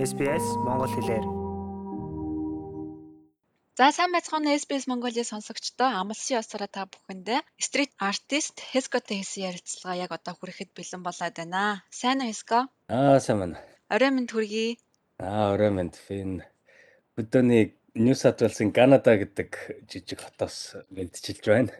SBS Монгол хэлээр. За сайн байцгаана SBS Mongolia сонсогчдоо амлсан ёсороо та бүхэндээ стрит артист Хескотэй хийсэн ярилцлага яг одоо хүрэхэд бэлэн болоод байна. Сайн уу Хеско? Аа сайн байна. Орой минь хүргэе. Аа орой минь фин. Өдөөний Нью Саут Вэлсийн Канада гэдэг жижиг хотоос мэдчилж байна.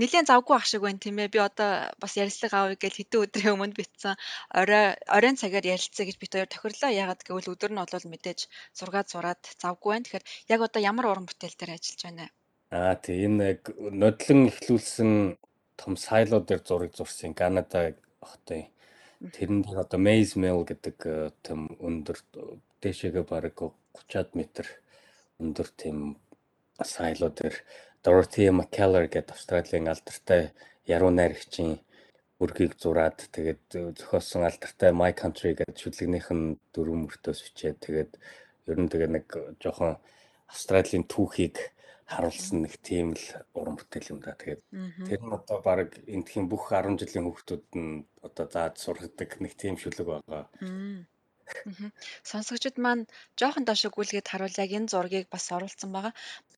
Нилийн завгүй ах шиг байна тийм ээ. Би одоо бас ярилцлага авъя гэж хэдэн өдрийн өмнө битсэн. Орой оройн цагаар ярилцъя гэж бит хоёр тохирлоо. Ягаад гэвэл өдөр нь бол мэдээж зургаад зураад завгүй байна. Тэгэхээр яг одоо ямар уран бүтээл дээр ажиллаж байна вэ? Аа тий энэ яг нодлон эхлүүлсэн том сайло дээр зураг зурсан Канада хотын тэрэн дээр одоо Maze Mill гэдэг э, том өндөр дээшээгээ бараг 30-аад метр өндөр тийм сайло дээр Dorothy McKellar гэдэг Австралийн алдартай яруу найрагчийн үргийг зураад тэгээд зохиосон алдартай My Country гэдэг шүлэгнийх нь дөрвөн мөртөөс бичээд тэгээд ер нь тэгээ нэг жоохон Австралийн түүхийг харуулсан нэг тийм л уран бүтээл юм да. Тэгээд тэр нь одоо баг эндхийн бүх 10 жилийн хүүхдүүд нь одоо зааж сургадаг нэг тийм шүлэг байгаа. Сонсогчид маань жоохон доошо гүйлгээд харуул яг энэ зургийг бас оруулсан байгаа.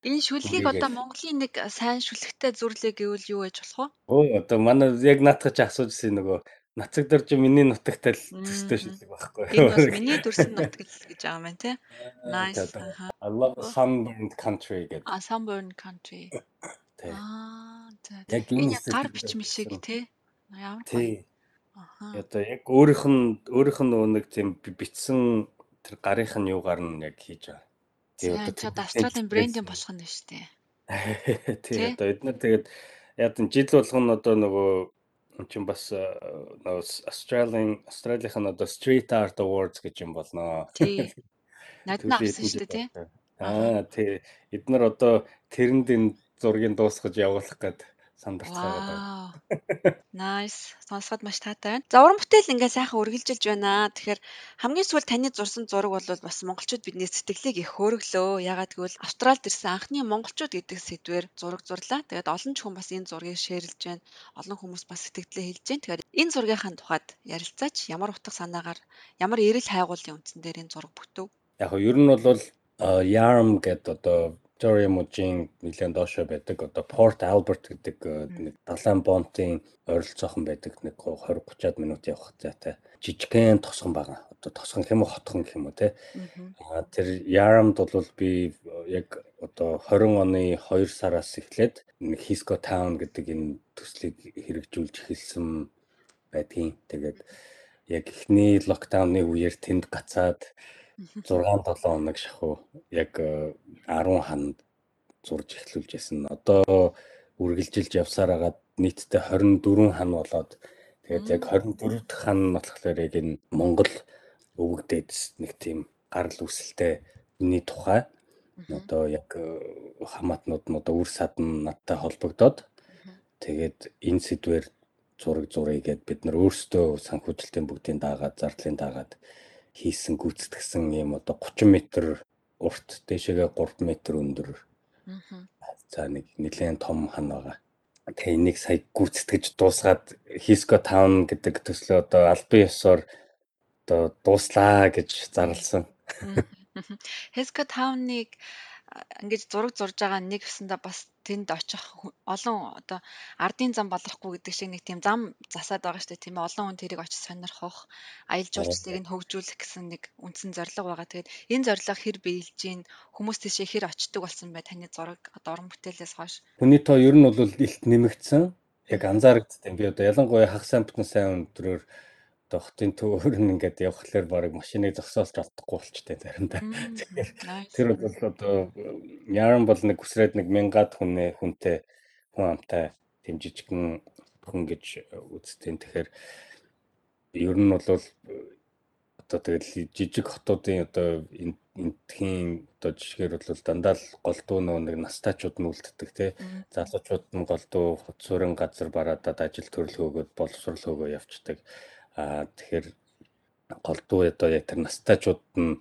Энэ шүлгийг одоо Монголын нэг сайн шүлэгтэй зүрлээ гэвэл юу гэж болох вэ? Өө одоо манай яг наатах чи асуужсэн нөгөө нацаг дөрж миний нутагтай л төстэй шүлэг байхгүй. Энэ бас миний төрсөн нутаг л гэж байгаа юм байна те. Nice. I love sunburned country гэдэг. А sunburned country. Тэ. Аа за. Яг Энэ энэ гар бичмэл шиг те. Ямар гоё. Тий. Одоо яг өөрийнх нь өөрийнх нь нэг тийм би- битсэн тэр гарынх нь юугаар нь яг хийж байгаа. За одоо бүтээн Австралийн брендинг болох нь шүү дээ. Тий? одоо эдгээр тэгээд яг энэ жил болгоно одоо нөгөө чинь бас э, нөгөө Australian Australийнх нь одоо Street Art Awards гэж юм болно. Тий. Наднаа Түүний авсан шүү дээ тий. Аа тий эдгээр одоо тэрэнд энэ зургийг дуусгаж явуулах гээд сандарч байгаа даа. Nice. Сонсоход маш таатай байна. За уран бүтээл ингээ сайхан үргэлжилж байна. Тэгэхээр хамгийн сүүлд таны зурсан зураг бол бас монголчууд бидний сэтгэлийг их хөөргөлөө. Ягаад гэвэл Австралид ирсэн анхны монголчууд гэдэг сэдвээр зураг зурлаа. Тэгээд олон ч хүн бас энэ зургийг шеэрлж байна. Олон хүмүүс бас сэтгэлдээ хэлж байна. Тэгэхээр энэ зургийнхаа тухайд ярилцаач. Ямар утга санаагаар, ямар эрэл хайгуулын үндсэн дээр энэ зураг бүтв? Яг нь ер нь бол Yarm гэдэг одоо Victoria мужийн нэлээд доошо байдаг одоо Port Albert гэдэг э, нэг далайн бонтын ойролцоохон байдаг нэг 20 30-аад минут явах зайтай жижигхэн тосгон байгаа. Одоо тосгон уу хотхон гэх юм уу те. Аа. Тэр Yarmд бол би э, яг одоо 20 оны 2 сараас эхлээд нэг Hisco Town гэдэг энэ төслийг хэрэгжүүлж эхэлсэн байдгийн. Тэгээд яг эхний локдауны үеэр тэнд гацаад 6 7 хоног шахуу яг э, 10 ханд зурж эхлүүлж ясан. Одоо үргэлжилж явсаар хагаад нийтдээ 24 хан болоод тэгээд яг 24 дахь хан нь болохоор яг энэ Монгол өвөгдөөд нэг тийм гарал үүсэлтэй миний тухай. Одоо яг э, хамаатнууд нь одоо үр садан надтай холбогдоод тэгээд энэ сэдвэр зураг зуръя гэд бид нар өөрсдөө санхүүжилтийн бүгдийн дагаад зардлын дагаад хийсэн гүйцэтгсэн юм одоо 30 м урт дээшээгээ 3 м өндөр Мгм. за нэг нэлээд том хан байгаа. Тэгээ энийг сая гүйцэтгэж дуусгаад Hisco Town гэдэг төслөө одоо албан ёсоор одоо дууслаа гэж. Хеска тауныг а, ингэж зураг зурж байгаа нэг өсөндө бас тэнд очих олон одоо ардын зам болохгүй гэдэг шиг нэг тийм зам засаад байгаа шүү дээ тийм ээ олон хүн тэрийг очиж сонирхох аялал жуулчлалыг нь хөгжүүлэх гэсэн нэг үндсэн зорилго байгаа. Тэгээд энэ зорилго хэр биелж гин хүмүүс тийшээ хэр очдөг болсон бай таны зураг одоо уран бүтээлээс хойш. Хүний тоо ер нь бол илт нэмэгдсэн. Яг анзаарэгдсэн. Би одоо ялангуяа хагас амтны сайн өндрөөр одоо хотын төвөр нь ингээд явхлаар баг машиныг зогсоолж автахгүй болчтой заримдаа. Тэгэхээр тэр бол одоо Яран бол нэг хүсрээд нэг мянгаад хүнээ хүнтэй хүн амтай тэм жижигэн хүн гэж үзтiin. Тэгэхээр ер нь бол одоо тэгэл жижиг хотуудын одоо энэ энтхийн одоо жишгээр бол дандаа л голдуу нөгөө нэг настайчууд нь үлддэг тий. Залуучууд нь голдуу хот суурин газар бараадад ажил төрөл хөөгөөд боловсрол хөөгөө явцдаг. Аа тэгэхээр голдуу одоо яг тэр настайчууд нь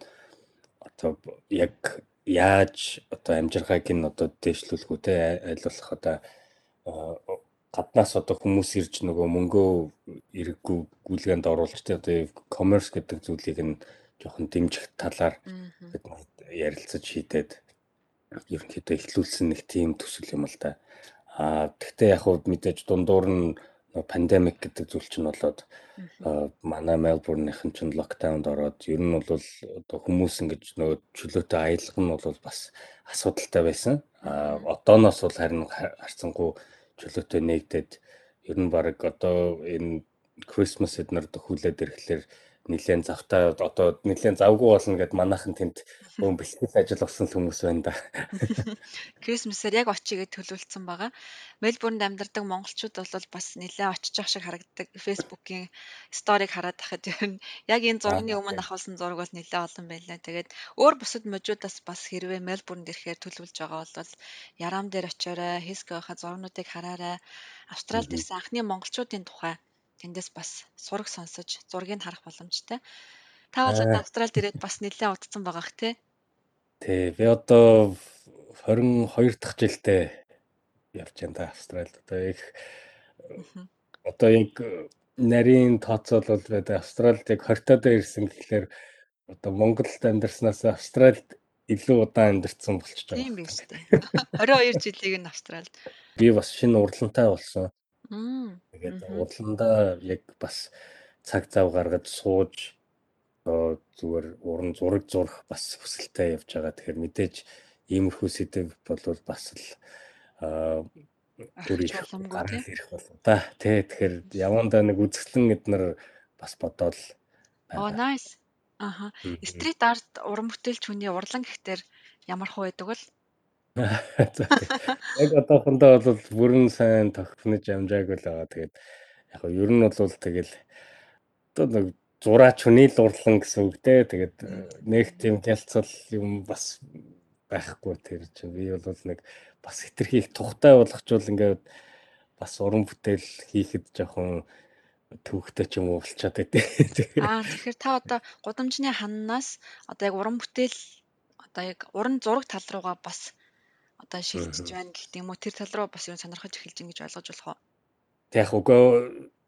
одоо яг яаж одоо амжиргааг нь одоо дээшлүүлэх үү те аль болох одоо аа, гаднаас одоо хүмүүс ирж нөгөө мөнгөө эрггүй гүйлгээнд оруулж те одоо commerce гэдэг зүйлийг нь жоохон дэмжих талаар бид ярилцаж шийдээд ерөнхийдөө эхлүүлсэн нэг тийм төсөл юм л да. Аа тэгтээ яг хуу мэдээж дундуур нь пандемик гэдэг зүйл чинь болоод манай Мельбурнийхэн чинь локдаунд ороод ер нь бол одоо хүмүүс ингэж нөгөө чөлөөтэй аялах нь бол бас асуудалтай байсан. Мгм. одооноос бол харин ха- харцангуй чөлөөтэй нэгдээд ер нь баг одоо энэ Christmas эднэр хүлээд ирэхлээр нилээн завтай одоо нилээн завгүй болно гэд манайхан тэнд өн бэлтгэл ажил болсон хүмүүс байна да. Крисмсээр яг очие гэж төлөвлөсөн байгаа. Мельбурнд амьдардаг монголчууд бол бас нэлээд очиж явах шиг харагддаг. Фэйсбүүкийн сториг хараад тахад ер нь яг энэ зургийн өмнө авахулсан зураг бол нэлээд олон байлаа. Тэгээд өөр бусад мужуудаас бас хэрвээ Мельбурнд ирэхээр төлөвлөж байгаа бол Ярам дээр очиорой, Хискохаа зургнуудыг хараарай. Австралид ирсэн анхны монголчуудын тухай тэндээс бас сураг сонсож, зургийг харах боломжтой. Та бол одоо Аа, Австралид ирээд бас нэлээд удсан байгаах тий. тий. Би одоо 22 дахь жилдээ явж байна да Австралид. Одоо их одоо яг нарийн тооцоол бол бид Австралид яг 20 таа ирсэн гэхлээр одоо Монголд амьдарснаас Австралид илүү удаан амьдарсан болчихж байгаа Тийм биз дээ. 22 жилийг нь Австралид. Би бас шинэ урлагтай болсон. Мм. Тэгээд урлагандаа яг бас цаг зав гаргаж сууж одоо зүгээр уран зураг зурах бас хүсэлтэй явж байгаа. Тэгэхээр мэдээж иймэрхүү сэдв болвол бас л аа тий. гараад ирэх болно да. Тэ тэгэхээр явандаа нэг үзэсгэлэн эднэр бас бодоол Оо байгаа. nice. Аха. Стрит арт уран бүтээлч хүний урлан гэхтэр ямар хөө байдаг бол? Яг одоохондоо бол бүрэн сайн тогтнож амжаагүй л байгаа. Тэгээд яг нь ер нь бол тэгэл одоо нэг зураач хүний л урлан гэсэн үг дээ. Тэгээд э, нэг тийм хялцал юм бас байхгүй тэр чинь би бол нэг бас хитрхийг тухтай болгочвол ингээд бас уран бүтээл хийхэд жоохон төвхтэй ч юм уу болчиход байдээ. Аа тэгэхээр та одоо гудамжны ханнаас одоо яг уран бүтээл одоо яг уран зураг тал руугаа бас одоо шилжиж байна гэх юм уу? Тэр тал руу бас юу сонирхож эхэлж ин гэж ойлгож болох уу? Тэг яг угаа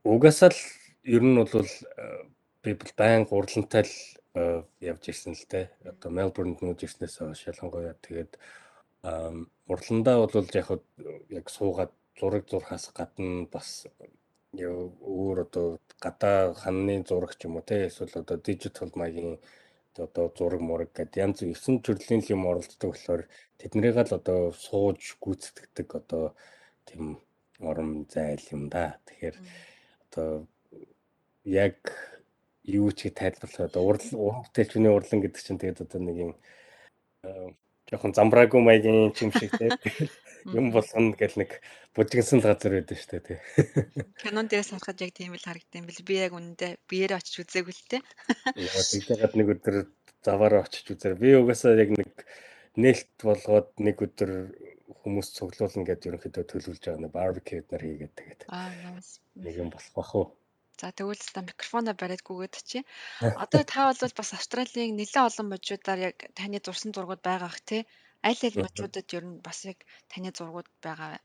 угаасаа л ер нь бол э, би байн гурлантай л э, явж ирсэн л дээ. Одоо Мельбурнд нүүж ирснээс хойш ялангуяа тэгээд урландаа бол яг яг суугаад зураг зурхаас гадна бас яа, өөр одоо гадаа ханны зураг ч юм уу те эсвэл одоо дижитал маягийн одоо зураг мураг гэдэг янз бүр 9 төрлийн юм оролцдог болохоор тэднэрийг л одоо сууж гүйцэтгэдэг одоо тийм орон зайл юм да. Тэгэхээр одоо яг юу ч тайлбарлах одоо урал уран бүтээлчний урлан гэдэг чинь тэгээд одоо нэг юм жоохон замбраагүй маягийн юм шиг те юм болгоно гэл нэг бужигнсан л газар байдаг шүү дээ тий. Кинон дээрээс харахад яг тийм л харагдсан бил. Би яг үнэндээ биеэрээ очиж үзээгүй л те. Яа тэгжээгээд нэг өдөр заваараа очиж үзэр. Би угаасаа яг нэг нээлт болгоод нэг өдөр хүмүүс цуглуулна гэдээ ерөнхийдөө төлөвлөж байгаа нэг барбекю нар хийгээд тэгээд нэг юм болох бах уу. За тэгвэл та микрофоноо бариад гүгээд чи. Одоо та бол бас Австралийн нэлээд олон мужуудаар яг таны зурсан зургууд байгаа ах тий. Аль аль мужуудад ер нь бас яг таны зургууд байгаа вэ?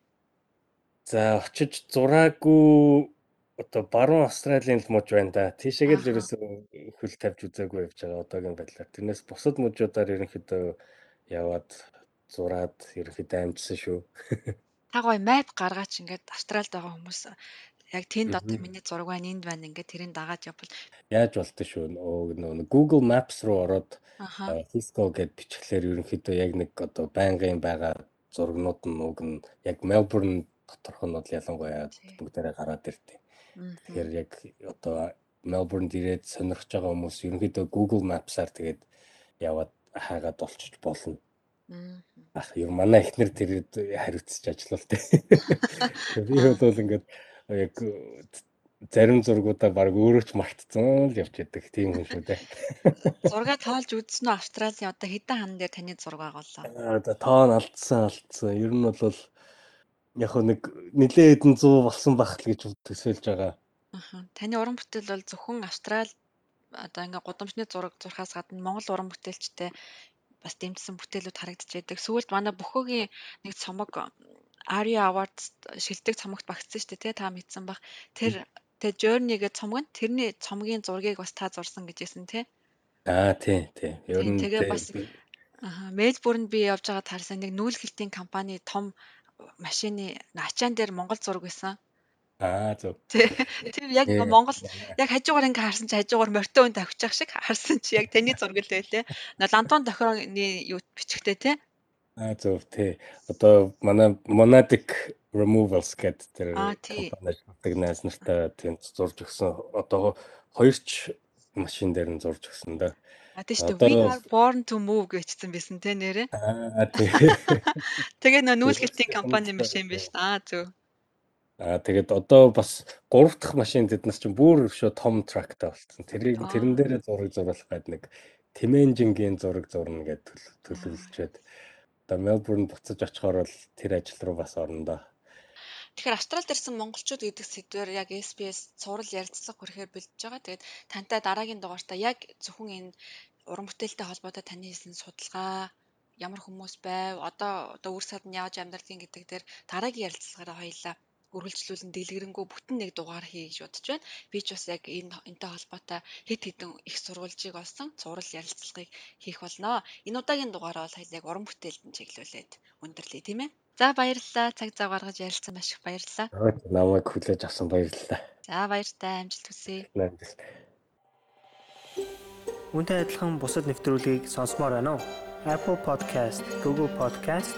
За очиж зураагүй одоо баруун Австралийн муж байна да. Тийшээгээ л ерөөсөө хөл тавьж үзээгүй явж байгаа одоогийн байдлаар. Тэрнээс бусад мужуудаар ерөнхийдөө яваад зураад ерөнхийдөө амжсан шүү. Та гоё мэп гаргаач ингээд Австралид байгаа хүмүүс яг тэнд одоо миний зураг байна, энд байна ингээд тэрийг дагаад явбал Яаж болтой шүү. Нөө Google Maps руу ороод аха. Cisco гэд бичлэхээр ерөнхийдөө яг нэг одоо байнгын байгаа зургнууд нь уг нь яг Melbourne доторх нь бол ялангуяа бүгдээрээ гараад ирдэг. Мгм. Тэгэхээр яг одоо Melbourne ирээд сонирхож байгаа хүмүүс ерөнхийдөө Google Maps-аар тэгээд яваад хаагаад олчиж болно. Ах ер манай эхнэр тэрэд хариуцж ажиллалтай. Би бол ингээд яг зарим зургуудаа баг өөрөө ч мартцсан л явж идэг тийм хүн шүү дээ. Зургаа тоолж үзсэн үү Австралийн одоо хэдэн хан дээр таны зураг байгууллаа? Аа одоо тоон алдсан алдсан. Ер нь бол яг нэг нилээ хэдэн 100 болсон байх л гэж төсөөлж байгаа. Аха. Таны уран бүтээл бол зөвхөн Австрал одоо ингээ гудамжны зураг зурхаас гадна Монгол уран бүтээлчтэй бас дэмжсэн бүтээлүүд харагдаж байдаг. Сүүлд манай бөхөөгийн нэг цомог Aria Awards шилдэг цомогт багтсан шүү дээ, та мэдсэн баг. Тэр тэ Journey-гээ цомог нь тэрний цомгийн зургийг бас та зурсан гэжсэн тий. Аа тий, тий. Ер нь тэгээ бас аа Мельбурнд би явж байгаад харсан нэг нүүлгэлтийн компани том машины ачаан дээр Монгол зураг байсан. Аа зөв. Тэр яг. Монгол яг хажуугаар ингээ харсан чи хажуугаар морьтой хүн тавьчих шиг харсан чи яг таны зураг л байлээ. Лантон тохирооны юу бичгтэй тий. Аа зөв тий. Одоо манай Monadic Removals гэдэг тэр Аа, компани ажилладаг найз нартай тийм зурж өгсөн. Одоо хоёрч машин дээр нь зурж өгсөн да. А тий шүү. We are born to move гэжсэн байсан тий нэрээ. Аа тий. Тэгээ нөө нүүлгэлтийн компани машин биш. Аа зөв. Аа тэгээд одоо бас гурав дахь машин тэднес чинь бүр шууд том трактай болсон. Тэрийг Аа. тэрэн дээрээ зураг зуруулах гээд нэг Тэмэнжингийн зураг зурна гэж төлөвлөжөөд одоо Мелбурн буцаж очихоор бол тэр ажил руу бас орно да. Тэгэхээр Австралид ирсэн монголчууд гэдэг сэдвээр яг SPS цуврал ярилцлага хүрэхээр бэлдэж байгаа. Тэгээд тантай дараагийн дугаартаа яг зөвхөн энэ уран бүтээлтэй холбоотой таны хийсэн судалгаа ямар хүмүүс байв, одоо одоо үр сад нь яаж амьдралын гэдэг дээр дараагийн ярилцлагаараа хоёлаа үргэлжлүүлэн дэлгэрэнгүй бүтэн нэг дугаар хий гэж бодож байна. Би ч бас яг энэ энэтэй холбоотой хэд хэдэн их сурвалжийг олсон цуврал ярилцлагыг хийх болно. Энэ удаагийн дугаараа бол яг уран бүтээлд нь чиглүүлээд өндөрлөе тийм ээ. За баярлалаа. Цаг зав гаргаж ярилцсан маш их баярлалаа. Намайг хүлээж авсан баярлалаа. За баяртай амжилт хүсье. Намжилт. Үүнтэй адилхан бусад нэвтрүүлгийг сонсомоор байна уу? Apple Podcast, Google Podcast,